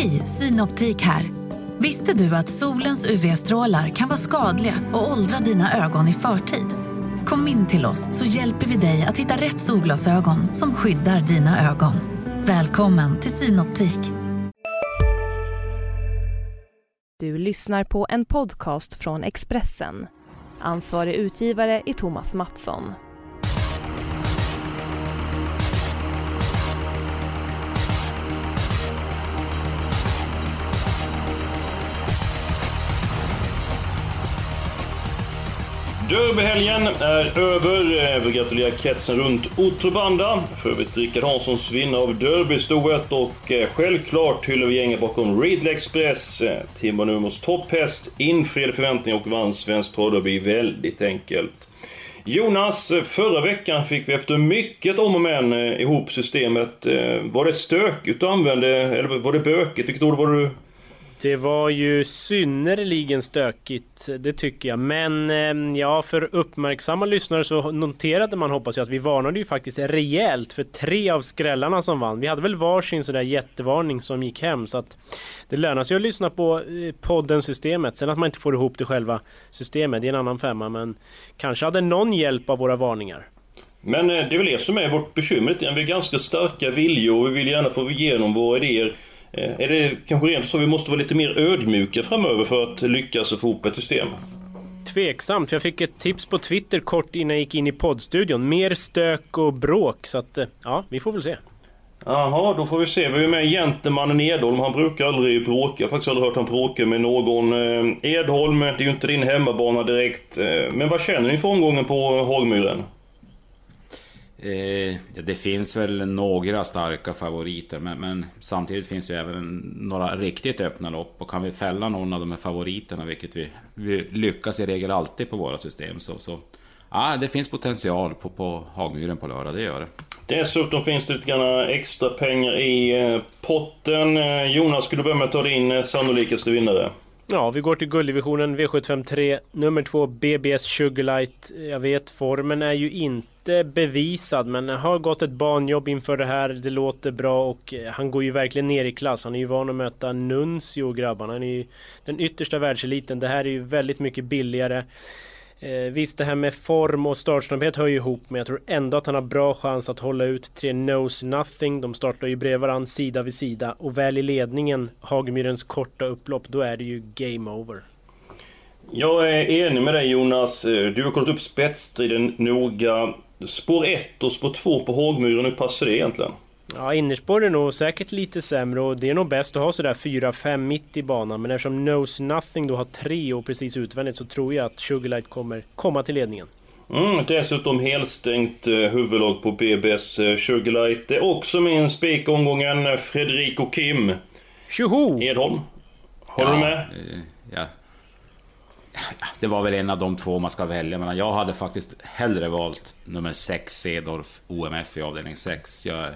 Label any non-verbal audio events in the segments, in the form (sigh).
Hej, Synoptik här. Visste du att solens UV-strålar kan vara skadliga och åldra dina ögon i förtid? Kom in till oss så hjälper vi dig att hitta rätt solglasögon som skyddar dina ögon. Välkommen till Synoptik. Du lyssnar på en podcast från Expressen. Ansvarig utgivare är Thomas Mattsson. Derbyhelgen är över. Eh, Jag vill gratulera kretsen runt Otrobanda. För övrigt Rickard Hanssons vinnare av derbystoet och eh, självklart hyllar vi gänget bakom Ridley Express. Eh, Timbo Numos topphäst infriade förväntningar och vann Svenskt Travderby väldigt enkelt. Jonas, förra veckan fick vi efter mycket om och men ihop systemet. Var det stökigt du använde, eller var det bökigt? Vilket ord var du det var ju synnerligen stökigt, det tycker jag. Men ehm, ja, för uppmärksamma lyssnare så noterade man, hoppas jag, att vi varnade ju faktiskt rejält för tre av skrällarna som vann. Vi hade väl varsin sådär jättevarning som gick hem, så att det lönar sig att lyssna på eh, podden Systemet. Sen att man inte får ihop det själva systemet, det är en annan femma, men kanske hade någon hjälp av våra varningar. Men eh, det är väl det som är vårt bekymmer Vi är ganska starka viljor och vi vill gärna få igenom våra idéer. Eh, är det kanske rent så vi måste vara lite mer ödmjuka framöver för att lyckas få ihop ett system? Tveksamt, för jag fick ett tips på Twitter kort innan jag gick in i poddstudion. Mer stök och bråk, så att eh, ja, vi får väl se. Jaha, då får vi se. Vi är med Gentemannen Edholm. Han brukar aldrig bråka. Jag har faktiskt aldrig hört han bråka med någon. Eh, Edholm, det är ju inte din hemmabana direkt. Men vad känner ni för omgången på Hagmyren? Eh, ja, det finns väl några starka favoriter men, men, samtidigt finns det även några riktigt öppna lopp och kan vi fälla någon av de här favoriterna, vilket vi, vi lyckas i regel alltid på våra system, så, så ah, det finns potential på, på Hagmyren på lördag, det gör det. Dessutom finns det lite grann extra pengar i eh, potten. Eh, Jonas, skulle du börja med att ta din eh, sannolikaste vinnare? Ja, vi går till gulddivisionen V753, nummer två BBS Sugarlight. Jag vet, formen är ju inte bevisad, men har gått ett banjobb inför det här. Det låter bra och eh, han går ju verkligen ner i klass. Han är ju van att möta Nuncio grabbarna. Han är ju den yttersta världseliten. Det här är ju väldigt mycket billigare. Eh, visst, det här med form och startsnabbhet hör ju ihop, men jag tror ändå att han har bra chans att hålla ut tre Knows Nothing. De startar ju bredvid varandra, sida vid sida. Och väl i ledningen, Hagmyrens korta upplopp, då är det ju game over. Jag är enig med dig Jonas. Eh, du har kollat upp spetsstriden noga. Spår 1 och spår 2 på Hagmyren, hur passar det egentligen? Ja, innerspår är nog säkert lite sämre och det är nog bäst att ha sådär 4-5 mitt i banan. Men eftersom Knows Nothing då har 3 och precis utvändigt så tror jag att Sugarlight kommer komma till ledningen. Mm, dessutom helstängt eh, huvudlag på BBS eh, Sugarlight. Det är också min spik omgången Fredrik Kim. Tjoho! Edholm. Håller ja, du med? Eh, ja. Det var väl en av de två man ska välja men jag hade faktiskt hellre valt nummer 6 Cedorf OMF i avdelning 6. Jag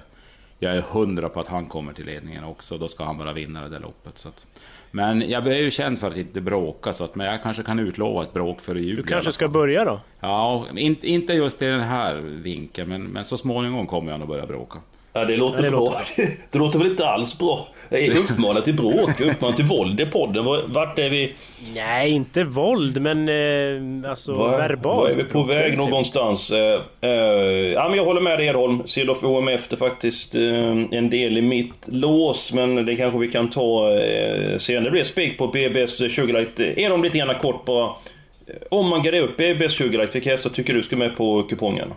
jag är hundra på att han kommer till ledningen också. Då ska han vara vinnare det loppet. Så att. Men jag är ju känd för att inte bråka, så att, men jag kanske kan utlova ett bråk före jul. Du kanske ska börja då? Ja, inte, inte just i den här vinkeln, men, men så småningom kommer jag nog börja bråka. Ja, det låter ja, det bra. Låter... (laughs) Det låter väl inte alls bra? Uppmana till bråk, uppmana till våld i podden. Vart är vi? Nej, inte våld, men eh, alltså var, verbalt. Var är vi på väg någonstans? Eh, eh, ja, men jag håller med dig Edholm. Silof OMF är faktiskt eh, en del i mitt lås, men det kanske vi kan ta eh, senare. Det blir spik på BBS 20 Light. Edholm lite grann kort bara. Om man garderar upp BBS 20 Light, vilka hästar tycker du ska med på kupongen?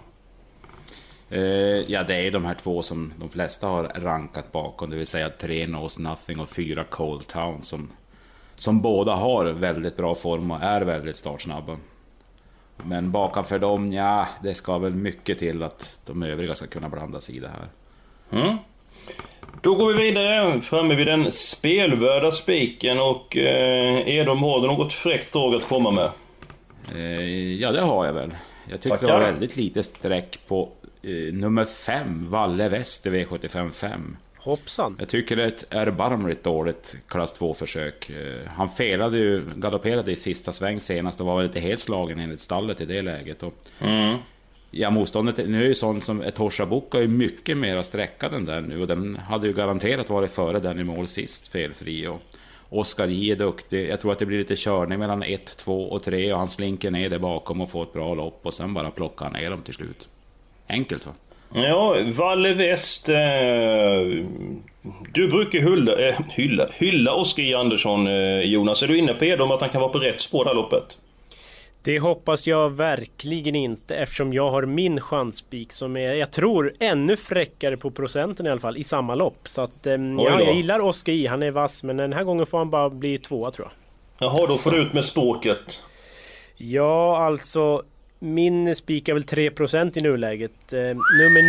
Uh, ja, det är de här två som de flesta har rankat bakom, det vill säga tre Knows Nothing och fyra Cold Town som, som båda har väldigt bra form och är väldigt startsnabba. Men bakom dem, ja, det ska väl mycket till att de övriga ska kunna blanda sig i det här. Mm. Då går vi vidare, framme vid den spelvärda spiken och eh, Edom, har du något fräckt drag att komma med? Eh, ja, det har jag väl. Jag tycker Tackar. det var väldigt lite streck på eh, nummer 5, Valle Väster V75 5. Hoppsan! Jag tycker det är ett erbarmligt dåligt klass 2-försök. Eh, han felade ju, galopperade i sista sväng senast och var väl inte helt slagen enligt stallet i det läget. Och, mm. Ja, motståndet nu är ju sånt som Etosha Bocca är mycket mer sträckad än den nu och den hade ju garanterat varit före den i mål sist, felfri. Och Oskar J är duktig. Jag tror att det blir lite körning mellan 1, 2 och 3 och han slinker ner där bakom och får ett bra lopp och sen bara plockar han ner dem till slut. Enkelt va? Ja, Valle West. Eh, du brukar hylla, eh, hylla, hylla Oskar J Andersson, eh, Jonas. Är du inne på Edom att han kan vara på rätt spår det här loppet? Det hoppas jag verkligen inte eftersom jag har min chansspik som är, jag tror, ännu fräckare på procenten i alla fall i samma lopp. Så att, eh, ja, jag gillar Oskar I, han är vass men den här gången får han bara bli tvåa tror jag. Jaha, då får du ut med språket. Ja, alltså min spik är väl 3% i nuläget. Eh, nummer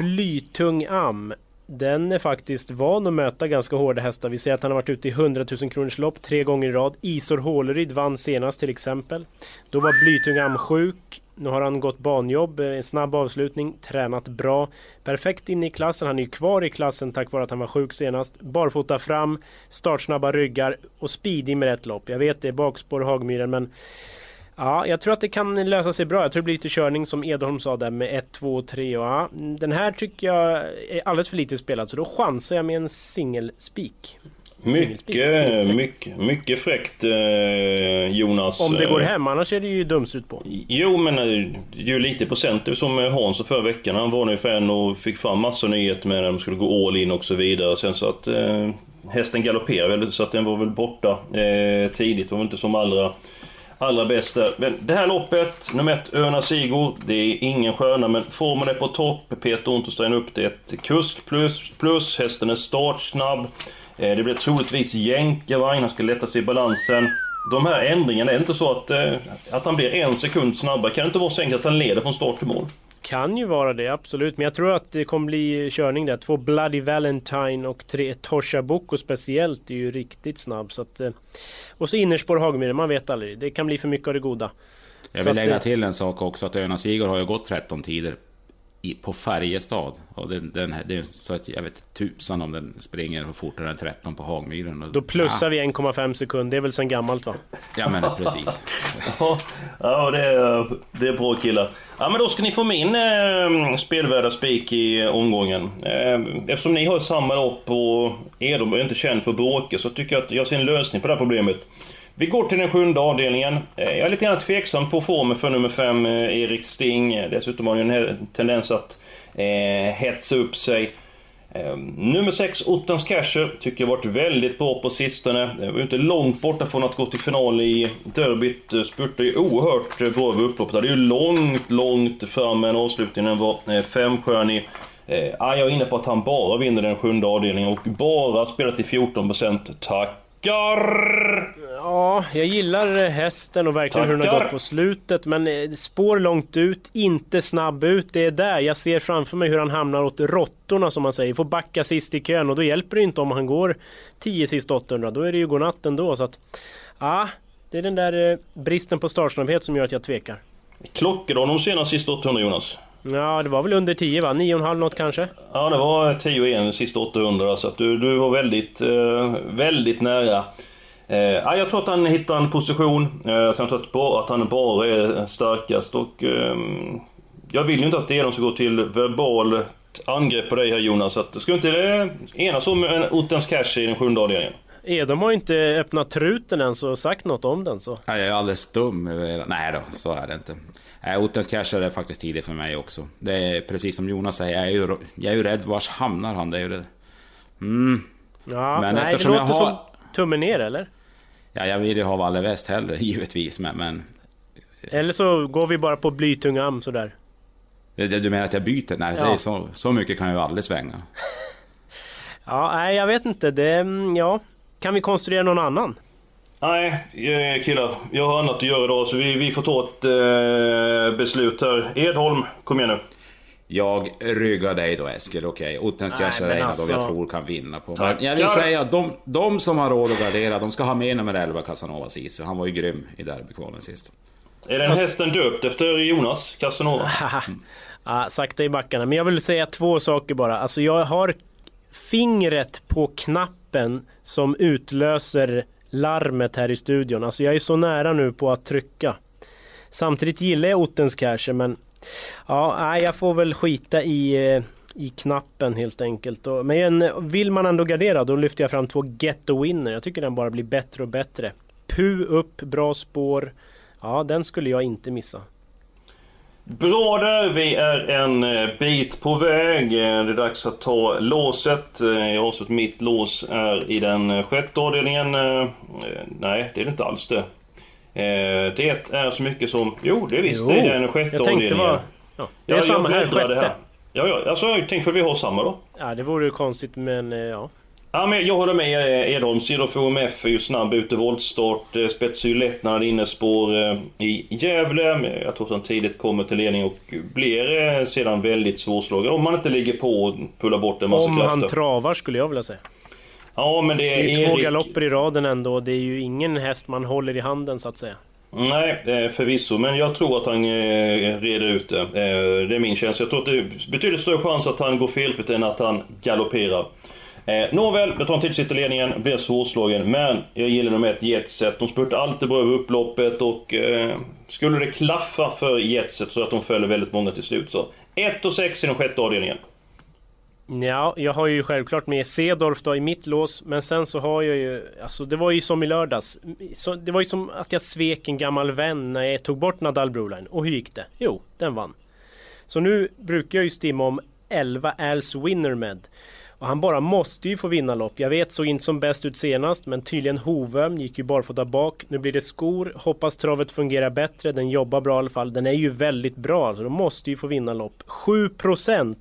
9, Blytung Am. Den är faktiskt van att möta ganska hårda hästar. Vi ser att han har varit ute i 100 000 kronors lopp tre gånger i rad. Isor Håleryd vann senast till exempel. Då var Blytung Am sjuk. Nu har han gått banjobb, eh, en snabb avslutning, tränat bra. Perfekt inne i klassen, han är ju kvar i klassen tack vare att han var sjuk senast. Barfota fram, startsnabba ryggar och speedig med rätt lopp. Jag vet det är bakspår Hagmyren men Ja, jag tror att det kan lösa sig bra. Jag tror det blir lite körning som Edholm sa där med 1, 2 och 3. Och ja, den här tycker jag är alldeles för lite spelad så då chansar jag med en singelspik. Mycket, mycket, mycket fräckt eh, Jonas. Om det går hem, annars är det ju dumsut på. Jo men det är ju lite procent som Hans förra veckan. Han var nu fan och fick fram massor nyheter med när de skulle gå all in och så vidare. Sen så att eh, hästen galopperade väl så att den var väl borta eh, tidigt. Det var väl inte som allra allra bästa. Men det här loppet, nummer ett, Öna Sigo. Det är ingen sköna, men formen är på topp. Peter Unterstein upp till ett kusk plus, plus. Hästen är startsnabb. Eh, det blir troligtvis jänkarvagn, han ska lätta sig i balansen. De här ändringarna, är det inte så att, eh, att han blir en sekund snabbare? Kan det inte vara så enkelt att han leder från start till mål? Kan ju vara det, absolut. Men jag tror att det kommer bli körning där. Två Bloody Valentine och tre Tosha Boko speciellt är ju riktigt snabb. Så att, eh, och så innerspår Hagmyren, man vet aldrig. Det kan bli för mycket av det goda. Jag vill lägga till en sak också, att Önas Igor har ju gått 13 tider i, på Färjestad. Och den, den, det är så att jag vet tusan om den springer fortare än 13 på Hagmyren. Då plussar ja. vi 1,5 sekund. Det är väl sen gammalt va? Ja men precis. (laughs) ja det är, det är bra killar. Ja men då ska ni få min eh, spelvärda spik i omgången. Eh, eftersom ni har samma lopp och Edom är inte känd för bråke så tycker jag att jag ser en lösning på det här problemet. Vi går till den sjunde avdelningen. Eh, jag är lite grann tveksam på formen för nummer 5, eh, Erik Sting. Eh, dessutom har han ju en tendens att eh, hetsa upp sig. Eh, nummer 6, Ottens Casher, tycker jag varit väldigt bra på sistone. Det var ju inte långt borta från att gå till final i derbyt. Spurtade ju oerhört bra över upploppet. Det hade ju långt, långt fram med en avslutning. Den var femstjärnig. Eh, jag är inne på att han bara vinner den sjunde avdelningen och bara spelar till 14%. Tackar! Ja, jag gillar hästen och verkligen Tackar. hur den har gått på slutet. Men eh, spår långt ut, inte snabb ut. Det är där jag ser framför mig hur han hamnar åt råttorna som man säger. Får backa sist i kön och då hjälper det inte om han går 10 sist 800. Då är det ju godnatt ändå. Så att, ja, det är den där eh, bristen på startsnabbhet som gör att jag tvekar. Klockade honom senast sist 800 Jonas? Ja, det var väl under 10 va? 9,5 något kanske? Ja, det var 10 igen sista 800 så att du, du var väldigt, eh, väldigt nära. Eh, jag tror att han hittar en position. Eh, sen tror jag att han bara är starkast och... Eh, jag vill ju inte att Edom ska gå till verbal angrepp på dig här Jonas. Så att, ska inte det enas om en Ottens Cash i den sjunde avdelningen? Edom har ju inte öppnat truten ens och sagt något om den så. jag är alldeles dum. Nej då, så är det inte. Äh, Ottens Cash är faktiskt tidigt för mig också. Det är precis som Jonas säger, jag är ju, jag är ju rädd vars hamnar han? Det är ju det. Mm. Ja, men nej, eftersom det låter jag har... som tummen ner eller? Ja, jag vill ju ha Valle Väst hellre (laughs) givetvis, men... men... Eller så går vi bara på blytung am sådär. Det, det, du menar att jag byter? Nej, ja. det är så, så mycket kan jag ju aldrig svänga. (laughs) ja, nej jag vet inte. Det, mm, ja. Kan vi konstruera någon annan? Nej, eh, killar. Jag har annat att göra idag så vi, vi får ta ett eh, beslut här. Edholm, kom igen nu. Jag ryggar dig då Eskil, okej. Okay. Ottens en alltså... jag tror kan vinna på. Men jag vill säga att de, de som har råd att gardera, de ska ha med nummer 11 Casanova Ceesay. Han var ju grym i derbykvalen sist. Är den hästen döpt efter Jonas Casanova? (laughs) ja, sakta i backarna. Men jag vill säga två saker bara. Alltså jag har fingret på knappen som utlöser larmet här i studion. Alltså jag är så nära nu på att trycka. Samtidigt gillar jag Ottens Casher men Ja, nej, jag får väl skita i, eh, i knappen helt enkelt. Men eh, vill man ändå gardera då lyfter jag fram två Ghetto Winner. Jag tycker den bara blir bättre och bättre. Pu upp, bra spår. Ja, den skulle jag inte missa. Bra där, vi är en eh, bit på väg. Det är dags att ta låset. Jag har att mitt lås är i den sjätte avdelningen. Nej, det är det inte alls det. Det är så mycket som... Jo, det är visst. Jo, det är den sjätte avdelningen. Var... Ja, det är jag, samma här, sjätte. Ja, ja, alltså jag tänkte för vi har samma då. Ja, det vore ju konstigt men ja. Ja, men jag håller med Edholm. Cedorf OMF är ju snabb ut i voltstart. Eh, spetsar ju lätt när han är innespår eh, i Gävle. Jag tror att han tidigt kommer till ledning och blir eh, sedan väldigt svårslagen. Om man inte ligger på och pullar bort en massa Om krafter. Om han travar skulle jag vilja säga. Ja, men det är, det är Erik... två galopper i raden ändå. Det är ju ingen häst man håller i handen så att säga. Nej, förvisso. Men jag tror att han reder ut det. Det är min känsla. Jag tror att det är betydligt större chans att han går felfritt än att han galopperar. Eh, nåväl, jag tar en titt ledningen, blir svårslagen. Men jag gillar nummer ett Jetset. De spurtar alltid bra över upploppet och eh, skulle det klaffa för Jetset så att de följer väldigt många till slut så 1 och 6 i den sjätte avdelningen. Ja, jag har ju självklart med Cedorf då i mitt lås, men sen så har jag ju, alltså det var ju som i lördags. Så, det var ju som att jag svek en gammal vän när jag tog bort Nadal Broline. Och hur gick det? Jo, den vann. Så nu brukar jag ju stimma om 11 Als Winner med. Och han bara måste ju få vinna lopp. Jag vet, såg inte som bäst ut senast, men tydligen Hovöm gick ju barfota bak. Nu blir det skor. Hoppas travet fungerar bättre. Den jobbar bra i alla fall. Den är ju väldigt bra, så De måste ju få vinna lopp. 7%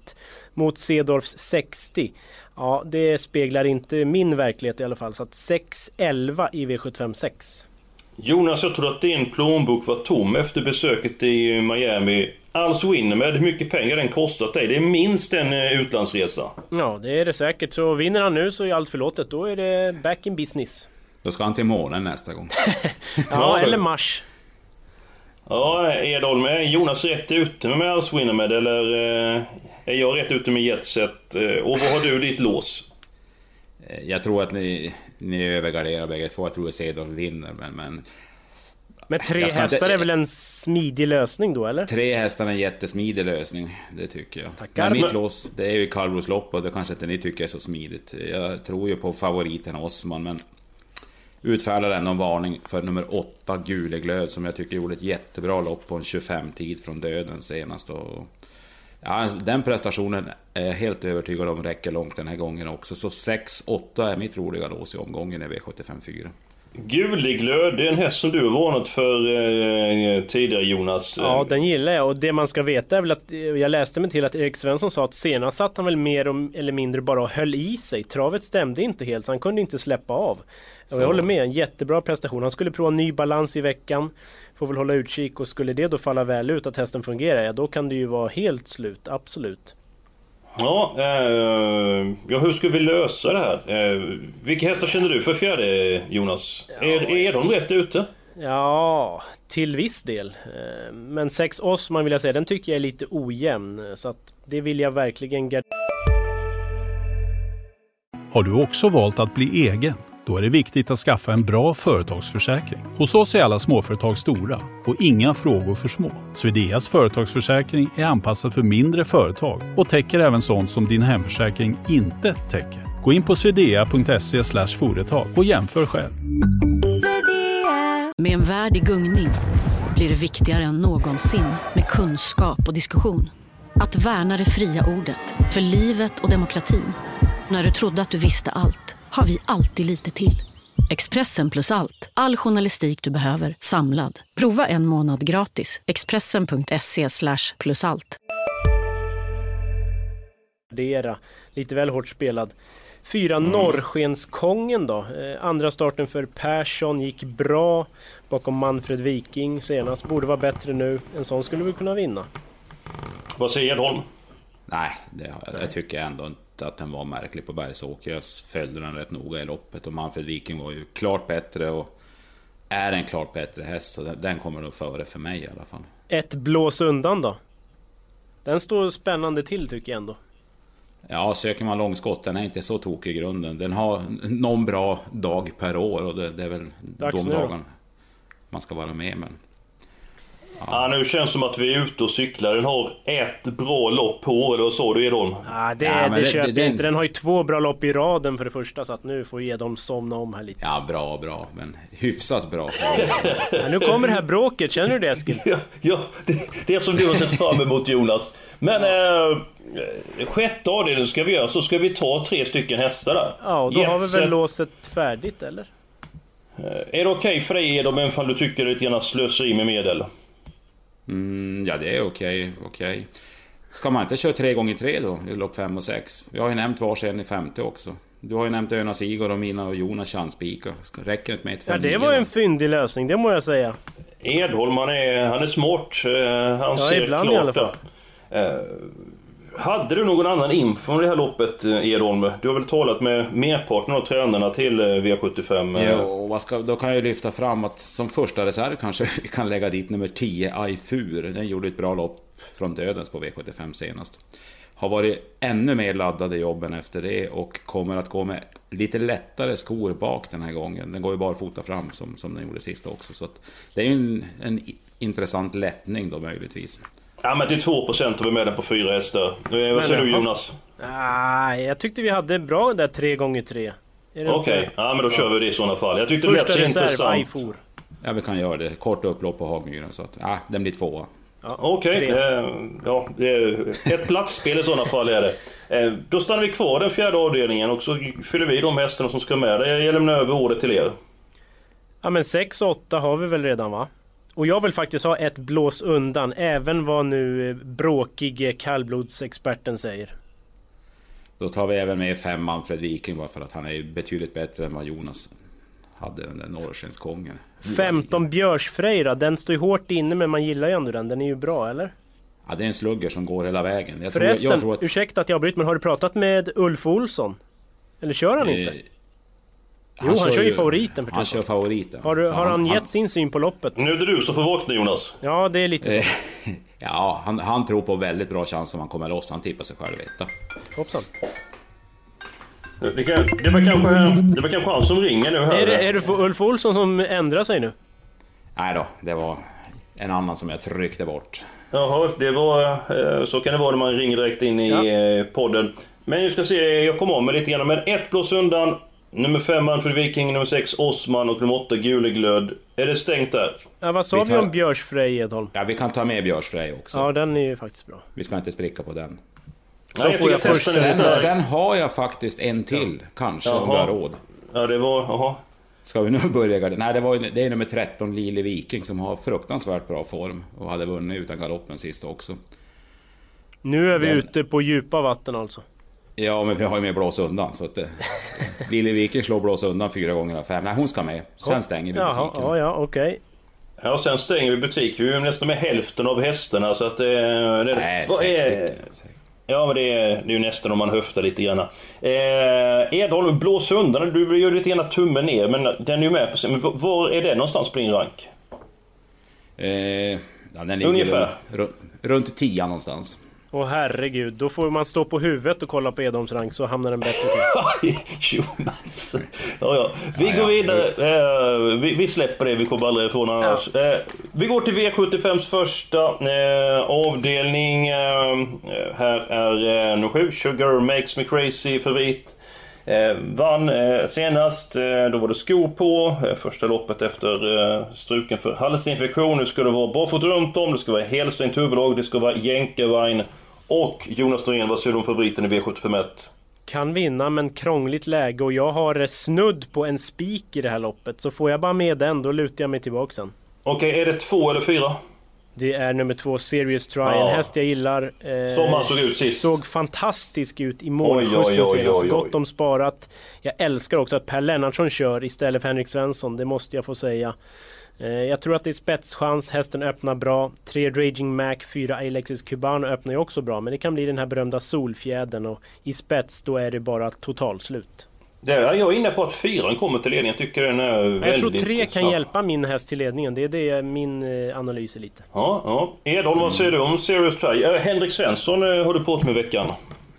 mot Cedorfs 60. Ja, det speglar inte min verklighet i alla fall. Så att 6-11 i V756. Jonas, jag tror att din plånbok var tom efter besöket i Miami. Winnermed, hur mycket pengar den kostat dig? Det är minst en eh, utlandsresa. Ja, det är det säkert. Så vinner han nu så är allt förlåtet. Då är det back in business. Då ska han till månen nästa gång. (laughs) ja, eller Mars. Ja, Edholm, är Jonas rätt ute med Alls Winnermed eller eh, är jag rätt ute med Jetset? Eh, och vad har du ditt lås? Jag tror att ni, ni övergarderar bägge två. Jag tror att Cedolf vinner, men, men men tre hästar inte... är väl en smidig lösning då eller? Tre hästar är en jättesmidig lösning, det tycker jag. Tackar. Men mitt lås, det är ju kallblodslopp och det kanske inte ni tycker är så smidigt. Jag tror ju på favoriten Osman, men utfärdar ändå en varning för nummer 8, Guleglöd, som jag tycker gjorde ett jättebra lopp på en 25-tid från döden senast. Och, ja, den prestationen är jag helt övertygad om räcker långt den här gången också. Så 6-8 är mitt roliga lås i omgången i V75 4. Guliglöd, det är en häst som du har varnat för eh, tidigare Jonas. Ja, den gillar jag och det man ska veta är väl att jag läste mig till att Erik Svensson sa att senast satt han väl mer eller mindre bara och höll i sig. Travet stämde inte helt så han kunde inte släppa av. Och jag håller med, en jättebra prestation. Han skulle prova ny balans i veckan. Får väl hålla utkik och skulle det då falla väl ut att hästen fungerar, ja då kan det ju vara helt slut, absolut. Ja, eh, ja, hur ska vi lösa det här? Eh, vilka hästar känner du för fjärde, Jonas? Ja, är, är de rätt ute? Ja, till viss del. Eh, men 6 Osman vill jag säga, den tycker jag är lite ojämn. Så att det vill jag verkligen Har du också valt att bli egen? Då är det viktigt att skaffa en bra företagsförsäkring. Hos oss är alla småföretag stora och inga frågor för små. Swedeas företagsförsäkring är anpassad för mindre företag och täcker även sånt som din hemförsäkring inte täcker. Gå in på swedea.se företag och jämför själv. Med en värld i gungning blir det viktigare än någonsin med kunskap och diskussion. Att värna det fria ordet, för livet och demokratin. När du trodde att du visste allt har vi alltid lite till. Expressen plus allt. All journalistik du behöver samlad. Prova en månad gratis. Expressen.se plus allt. Lite väl hårt spelad. Fyra mm. Norrskenskongen då. Eh, andra starten för Persson gick bra. Bakom Manfred Viking senast. Borde vara bättre nu. En sån skulle vi kunna vinna. Vad säger Edholm? Nej, det, jag tycker ändå inte att den var märklig på Bergsåker. Jag följde den rätt noga i loppet och Manfred Viking var ju klart bättre och är en klart bättre häst. Så den kommer nog före för mig i alla fall. Ett blås undan då? Den står spännande till tycker jag ändå. Ja, söker man långskott, den är inte så tokig i grunden. Den har någon bra dag per år och det, det är väl Dags de dagarna man ska vara med. Men Ja, nu känns det som att vi är ute och cyklar. Den har ett bra lopp på eller vad sa du Edholm? Ja, det, Ja, det, det- köper det- jag inte. Den har ju två bra lopp i raden för det första så att nu får Edholm somna om här lite. Ja, bra, bra. Men hyfsat bra. (laughs) Ja, nu kommer det här bråket, känner du det Eskil? (laughs) Ja, ja det, det som du har sett fram emot Jonas. Men eh, sjätte avdelningen ska vi göra, så ska vi ta tre stycken hästar där. Ja, och då har vi Jetset. väl låset färdigt eller? Eh, Är det okej för dig Edholm, även om du tycker det är grann slöseri med medel? Mm, ja, det är okej. okej. Ska man inte köra tre gånger tre då, i lopp fem och sex? Jag har ju nämnt varsin i femte också. Du har ju nämnt Önas Igor och mina och Jonas chanspika. Ska- Räcker det inte med ett Ja, fem det nio var då? en fyndig lösning, det må jag säga. Edholm, han är, han är smart. Eh, Han ser ibland klart i alla fall. Hade du någon annan info om det här loppet eh, Edholm? Du har väl talat med merparten av tränarna till eh, V75? Eh? Jo, vad ska, då kan jag ju lyfta fram att som första reserv kanske (laughs) vi kan lägga dit nummer 10, Aifur. Den gjorde ett bra lopp från dödens på V75 senast. Har varit ännu mer laddad i jobben efter det och kommer att gå med lite lättare skor bak den här gången. Den går ju barfota fram som, som den gjorde sist också. Så att det är ju en, en intressant lättning då möjligtvis. Ja men till 2% har vi med den på fyra hästar. Vad säger du. Jonas? Ah, jag tyckte vi hade bra där tre gånger tre. Är det Okej, inte- ja men då kör vi det i sådana fall. Jag tyckte det Första lät så intressant. Aifor. Ja, vi kan göra det. Kort upplopp på Hagmyren. Så att, ja, den blir tvåa. Ja, Okej, tre. eh, ja, det är ett platsspel i sådana fall är det. Eh, då stannar vi kvar den fjärde avdelningen och så fyller vi de hästarna som ska med. Jag lämnar över ordet till er. Ja men 6 och 8 har vi väl redan va? Och jag vill faktiskt ha ett blås undan, även vad nu eh, bråkige kallblodsexperten säger. Då tar vi även med fem Manfred Viking bara för att han är betydligt bättre än vad Jonas hade, den där norrskenskongen. 15 Björsfrejra, den står ju hårt inne men man gillar ju ändå den, den är ju bra eller? Ja, det är en slugger som går hela vägen. Jag Förresten, jag tror att, ursäkta att jag avbryter men har du pratat med Ulf Olsson? Eller kör han inte? Eh, Jo, han kör ju favoriten för Han kör favoriten. Har, du, har han gett sin syn på loppet? Nu är det du som får vakna Jonas. Ja, det är lite så. (laughs) Ja, han, han tror på väldigt bra chans om han kommer loss. Han tippar sig själv etta. Hoppsan. Det, kan, det, var kanske, det var kanske han som ringer nu. Är det, är det Ulf Olsson som ändrar sig nu? Nej då, det var en annan som jag tryckte bort. Jaha, det var... eh, Så kan det vara när man ringer direkt in i Ja. eh, podden. Men jag ska se, jag kommer om med lite grann. Men ett blås undan. Nummer 5 Manfred Viking, nummer 6 Osman och nummer 8 Guleglöd. Är det stängt där? Ja, vad sa Vi vi, tar- om Björsfrej Edholm? Ja, vi kan ta med Björsfrej också. Ja, den är ju faktiskt bra. Vi ska inte spricka på den. Nej, får jag först Sen, sen har jag faktiskt en till, kanske, om du Jaha. har råd. Ja, det var... Jaha. Ska vi nu (laughs) börja garden? Nej, det, var, ju- det är nummer 13, Lili Viking, som har fruktansvärt bra form. Och hade vunnit utan galoppen sist också. Nu är vi Den- ute på djupa vatten alltså. Ja, men vi har ju med blås undan. Så att det, Lili Viking slår blås undan fyra gånger av fem. Nej, hon ska med. Sen stänger vi Jaha, butiken. ja, ja, okej. Ja, och sen stänger vi butik. Vi är nästan med hälften av hästarna så att... eh, Det, det, Nej, vad sex är. Ja, men det är, det är ju nästan om man höftar lite grann. Eh, Edholm, blås undan. Du gör lite grann tummen ner, men den är ju med på... Men var- är det någonstans på din rank? Eh, ja, den ligger Ungefär. Runt, runt 10 någonstans. Åh herregud, då får man stå på huvudet och kolla på Edholms rank så hamnar den bättre till. (laughs) Jonas. Ja, ja. Vi Ja, går vidare. Eh, vi, vi släpper det, vi kommer aldrig ifrån annars. Eh, vi går till V75s första eh, avdelning. Här är eh, nummer 7, Sugar Makes Me Crazy favorit. Vann senast, då var det skor på. Första loppet efter struken för halsinfektion. Nu ska det vara barfota runt om, det ska vara helstängt huvudlag, det ska vara jänkarvagn. Och Jonas Norén, vad säger du om favoriten i V751? Kan vinna men krångligt läge och jag har eh, snudd på en spik i det här loppet. Så får jag bara med den, då lutar jag mig tillbaka sen. Okej, är det två eller fyra? Det är nummer två, Serious Try, Ja. en häst jag gillar. Eh, Som han såg ut sist. Såg fantastisk ut i målskjutsen senast. Gott om sparat. Jag älskar också att Per Lennartsson kör istället för Henrik Svensson, det måste jag få säga. Eh, Jag tror att det är spetschans, hästen öppnar bra. Tre Raging Mac, fyra Alexis Cubano öppnar ju också bra. Men det kan bli den här berömda solfjädern och i spets då är det bara totalslut. Det är, jag är inne på att fyran kommer till ledning. Jag tycker den är väldigt Jag tror tre snabb. kan hjälpa min häst till ledningen. Det är det min eh, analys är lite. Ja, ja. Edholm, vad säger du om Serious Try? Eh, Henrik Svensson har du pratat med i veckan.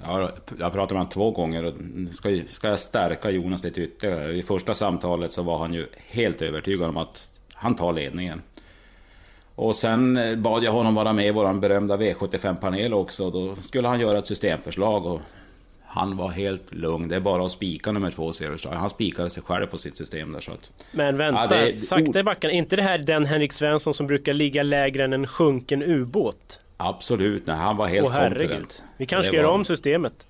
Ja, jag pratade med honom två gånger och ska, ska jag stärka Jonas lite ytterligare. I första samtalet så var han ju helt övertygad om att han tar ledningen. Och sen eh, bad jag honom vara med i vår berömda V75-panel också. Då skulle han göra ett systemförslag och han var helt lugn. Det är bara att spika nummer två, Severström. Han spikade sig själv på sitt system där så att... Men vänta, Ja, det- sakta i backen. Är inte det här den Henrik Svensson som brukar ligga lägre än en sjunken ubåt? Absolut, nej, han var helt Åh confident. Vi kanske ska göra var- om systemet.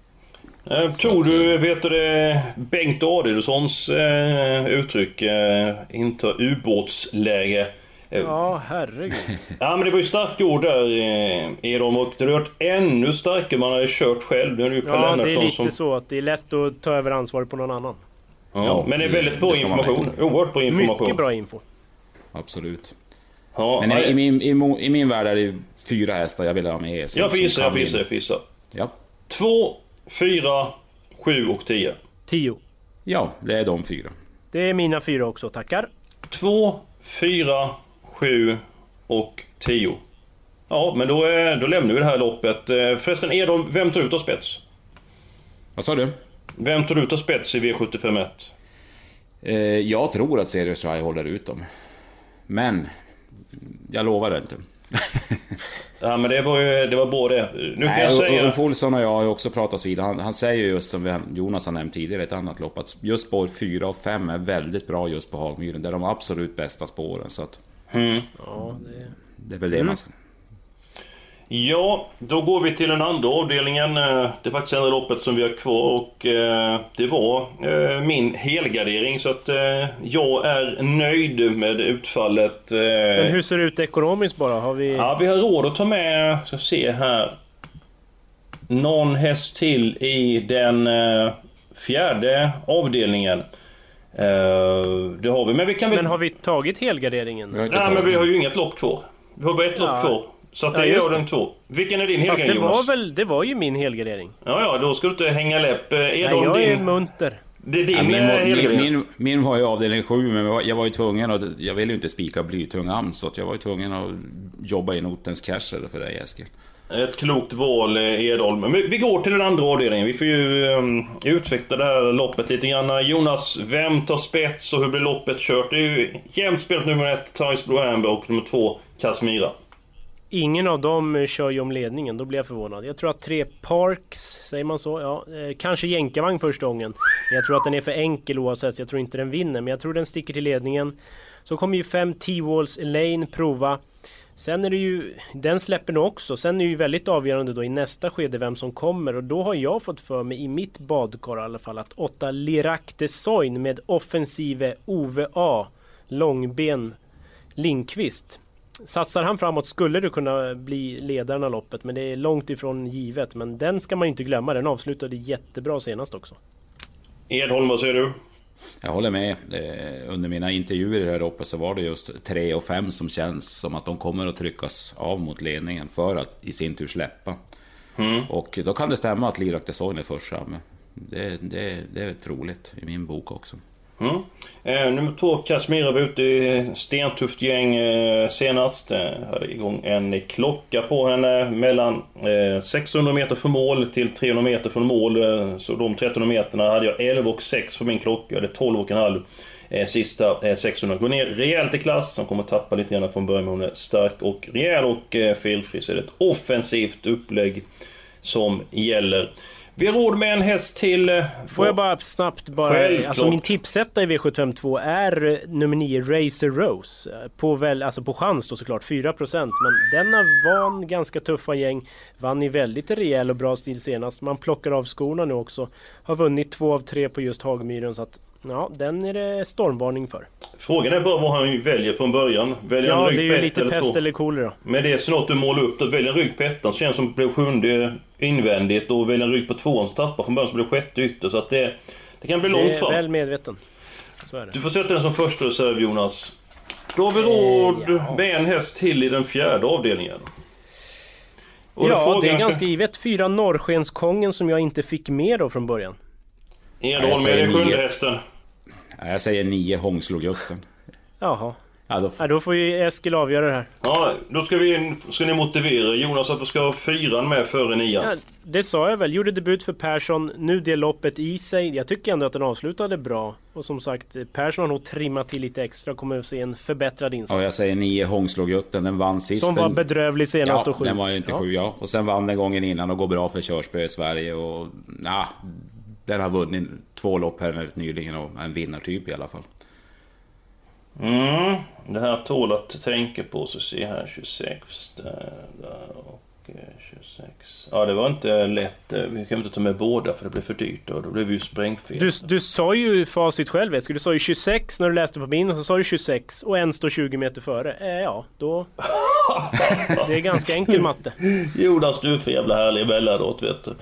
Eh, Tror du, vet du det, Bengt Adielssons eh, uttryck, eh, inta ubåtsläge. Eh, Ja, herregud. (laughs) Ja men det var ju starka ord där eh, Edholm och det hade varit ännu starkare om man hade kört själv. Nu är det ju Per Ja, det är lite som... så att det är lätt att ta över ansvaret på någon annan. Ja, Ja, men det är väldigt bra information. Oerhört bra information. Mycket bra info. Absolut. Ja, Men nej, i, min, i, i min värld är det fyra hästar jag vill ha med. jag får gissa, jag får gissa, jag får gissa. Ja. Två, fyra, sju och tio. 10. ja, det är de fyra. Det är mina fyra också, tackar. Två, fyra, sju och tio. Ja, men då, eh, då lämnar vi det här loppet. Eh, Förresten, Edholm, vem tar ut av spets? Vad sa du? Vem tar ut av spets i V751? Eh, jag tror att Serious Try håller ut dem. Men, jag lovar det inte. (laughs) Ja, men det var ju det var bra det. Nu kan Nej, jag och- säga... Ulf Olsson och jag har ju också pratat vid. Han, han säger ju just som Jonas har nämnt tidigare i ett annat lopp att just spår 4 och 5 är väldigt bra just på Hagmyren. Det är de absolut bästa spåren. Så att Mm. Ja, det... det är väl det man... Ja, då går vi till den andra avdelningen. Eh, Det är faktiskt enda loppet som vi har kvar och eh, det var eh, min helgardering så att jag är nöjd med utfallet. Men hur ser det ut ekonomiskt bara? Har vi... Ja, vi har råd att ta med, ska se här, någon häst till i den fjärde avdelningen. Det har vi, men vi kan väl... Men har vi tagit helgarderingen? Vi Nej, men vi har ju inget lopp kvar. Vi har bara ett Ja. lopp kvar. Så att det Ja, är den två. Vilken är din Fast helgardering det var Jonas? väl, det var ju min helgardering. Ja, ja, då ska du inte hänga läpp. Eh, Är Nej, jag är din... munter. Det är din Ja, min, eh, var- min, helgardering? min, min var ju avdelning 7 men jag var- jag var ju tvungen och jag ville ju inte spika blytung am så att jag var ju tvungen att jobba i notens cash för dig Eskil. Ett klokt val, eh, Edholm. Men vi vi går till den andra avdelningen. Vi får ju um, utveckla det här loppet lite grann. Jonas, vem tar spets och hur blir loppet kört? Det är ju jämnt spelat nummer ett, Times Blue Amber och nummer två, Casmira. Ingen av dem eh, kör ju om ledningen, då blir jag förvånad. Jag tror att tre Parks, säger man så? Ja, eh, kanske jänkarvagn första gången. Men jag tror att den är för enkel oavsett, så jag tror inte den vinner. Men jag tror den sticker till ledningen. Så kommer ju fem T-Walls Elaine prova. Sen är det ju, den släpper nog också. Sen är det ju väldigt avgörande då i nästa skede vem som kommer. Och då har jag fått för mig i mitt badkar i alla fall att åtta Lirac de Soin med offensive Ove A. Långben Lindqvist. Satsar han framåt skulle det kunna bli ledaren av loppet men det är långt ifrån givet. Men den ska man inte glömma, den avslutade jättebra senast också. Edholm, vad säger du? Jag håller med. Under mina intervjuer i det här loppet så var det just 3 och 5 som känns som att de kommer att tryckas av mot ledningen för att i sin tur släppa. Och då kan det stämma att Lirak Desoin är först framme. Det, det, det är troligt i min bok också. Mm. Eh, nummer två, Casmira var ute i stentufft gäng eh, senast. Eh, hade igång en klocka på henne mellan eh, 600 meter från mål till 300 meter från mål. Eh, så de 1300 meterna hade jag 11 och 6 på min klocka. Jag hade 12 och en halv eh, sista eh, 600. Går ner rejält i klass. Hon kommer tappa lite grann från början men hon är stark och rejäl och eh, felfri. Så är det ett offensivt upplägg som gäller. Vi har råd med en häst till. eh, Får jag bara snabbt bara... Självklart. Alltså min tipsetta i V752 är eh, nummer 9 Racer Rose. Eh, På, väl, alltså på chans då såklart, 4% men denna van ganska tuffa gäng. Vann i väldigt rejäl och bra stil senast. Man plockar av skorna nu också. Har vunnit två av tre på just Hagmyren så att ja, den är det stormvarning för. Frågan är bara vad han väljer från början. Väljer Ja, det är ju lite pest två? eller kolera. Men det så något du målar upp. Då väljer en rygg på ettan så känns det som att det blev sjunde invändigt. Och väljer en rygg på tvåan så tappar från början så blir det sjätte ytter. Så att det, det kan bli långt Det är fram. väl medveten. Så det. Du får sätta den som första reserv Jonas. Då har vi råd ja. med en häst till i den fjärde avdelningen. Och Ja, det är ganska givet. Fyra Norrskenskongen som jag inte fick med då från början. Edholm säger den sjunde nio. hästen. Jag säger 9 Hångslogutten. Jaha. Ja, då, Ja, då får ju Eskil avgöra det här. Ja, då ska, vi, ska ni motivera Jonas att vi ska ha fyran med före nian. Ja, det sa jag väl. Gjorde debut för Persson. Nu det loppet i sig. Jag tycker ändå att den avslutade bra. Och som sagt, Persson har nog trimmat till lite extra. Kommer att se en förbättrad insats. ja, jag säger nio Hångslågutten, den vann sist. Som var bedrövlig senast Ja, och sjuk. den var ju inte Ja. sju ja. Och sen vann den gången innan och går bra för Körspö i Sverige och... Ja, den har vunnit två lopp här nyligen och en vinnartyp i alla fall. Mm, det här tål att tänka på. Så se här 26 där, där och eh, 26. Ja, det var inte lätt. Eh, Vi kan inte ta med båda för det blev för dyrt och då blev vi ju sprängfel. Du, du sa ju facit själv Eskil. Du sa ju 26 när du läste på min och så sa du 26 och en står 20 meter före. Eh, ja, då... (laughs) det är ganska enkel matte. Jonas, du är för jävla härlig emellanåt vet du.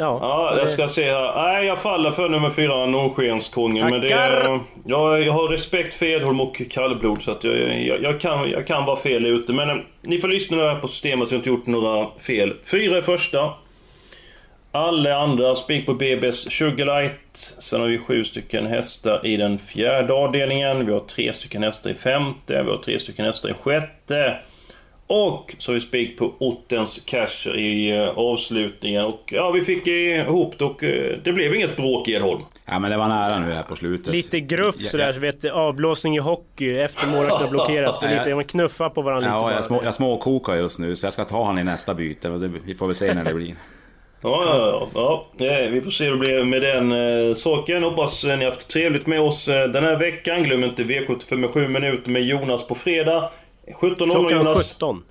Ja, Ja, jag ska se här. Nej, jag faller för nummer fyra, Norrskenskungen. Men det är, jag, jag har respekt för Edholm och kallblod så att jag, jag, jag, kan, jag kan vara fel ute. Men eh, ni får lyssna nu här på systemet så jag inte gjort några fel. Fyra i första. Alla andra spik på BB's Sugarlight. Sen har vi sju stycken hästar i den fjärde avdelningen. Vi har tre stycken hästar i femte. Vi har tre stycken hästar i sjätte. Och så har vi spik på Ottens Casher i eh, avslutningen. Och ja, vi fick ihop det och eh, det blev inget bråk i Edholm. Ja men det var nära nu här på slutet. Lite gruff Ja, sådär, ja. så vet avblåsning i hockey efter målet har blockerat. Så (laughs) Ja, lite, ja. man knuffar på varandra lite Ja, bara. jag, små, jag småkokar just nu så jag ska ta han i nästa byte. Vi får väl se när det blir. Ja, ja, ja. ja. Eh, Vi får se hur det blir med den eh, saken. Hoppas ni har haft trevligt med oss eh, den här veckan. Glöm inte V75 med 7 minuter med Jonas på fredag. 17.00 Klockan Jonas. 17.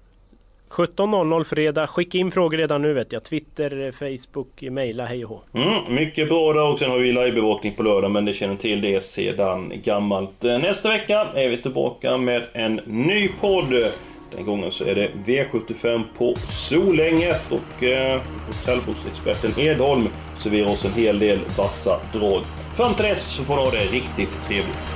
17.00 fredag. Skicka in frågor redan nu vet jag. Twitter, eh, Facebook, mejla hej och. Mm, mycket bra där och sen har vi livebevakning på lördag men det känner till det sedan gammalt. Eh, Nästa vecka är vi tillbaka med en ny podd. Den gången så är det V75 på Solänget och eh, hotellboksexperten Edholm serverar oss en hel del vassa drag. Fram till dess så får ni ha det riktigt trevligt.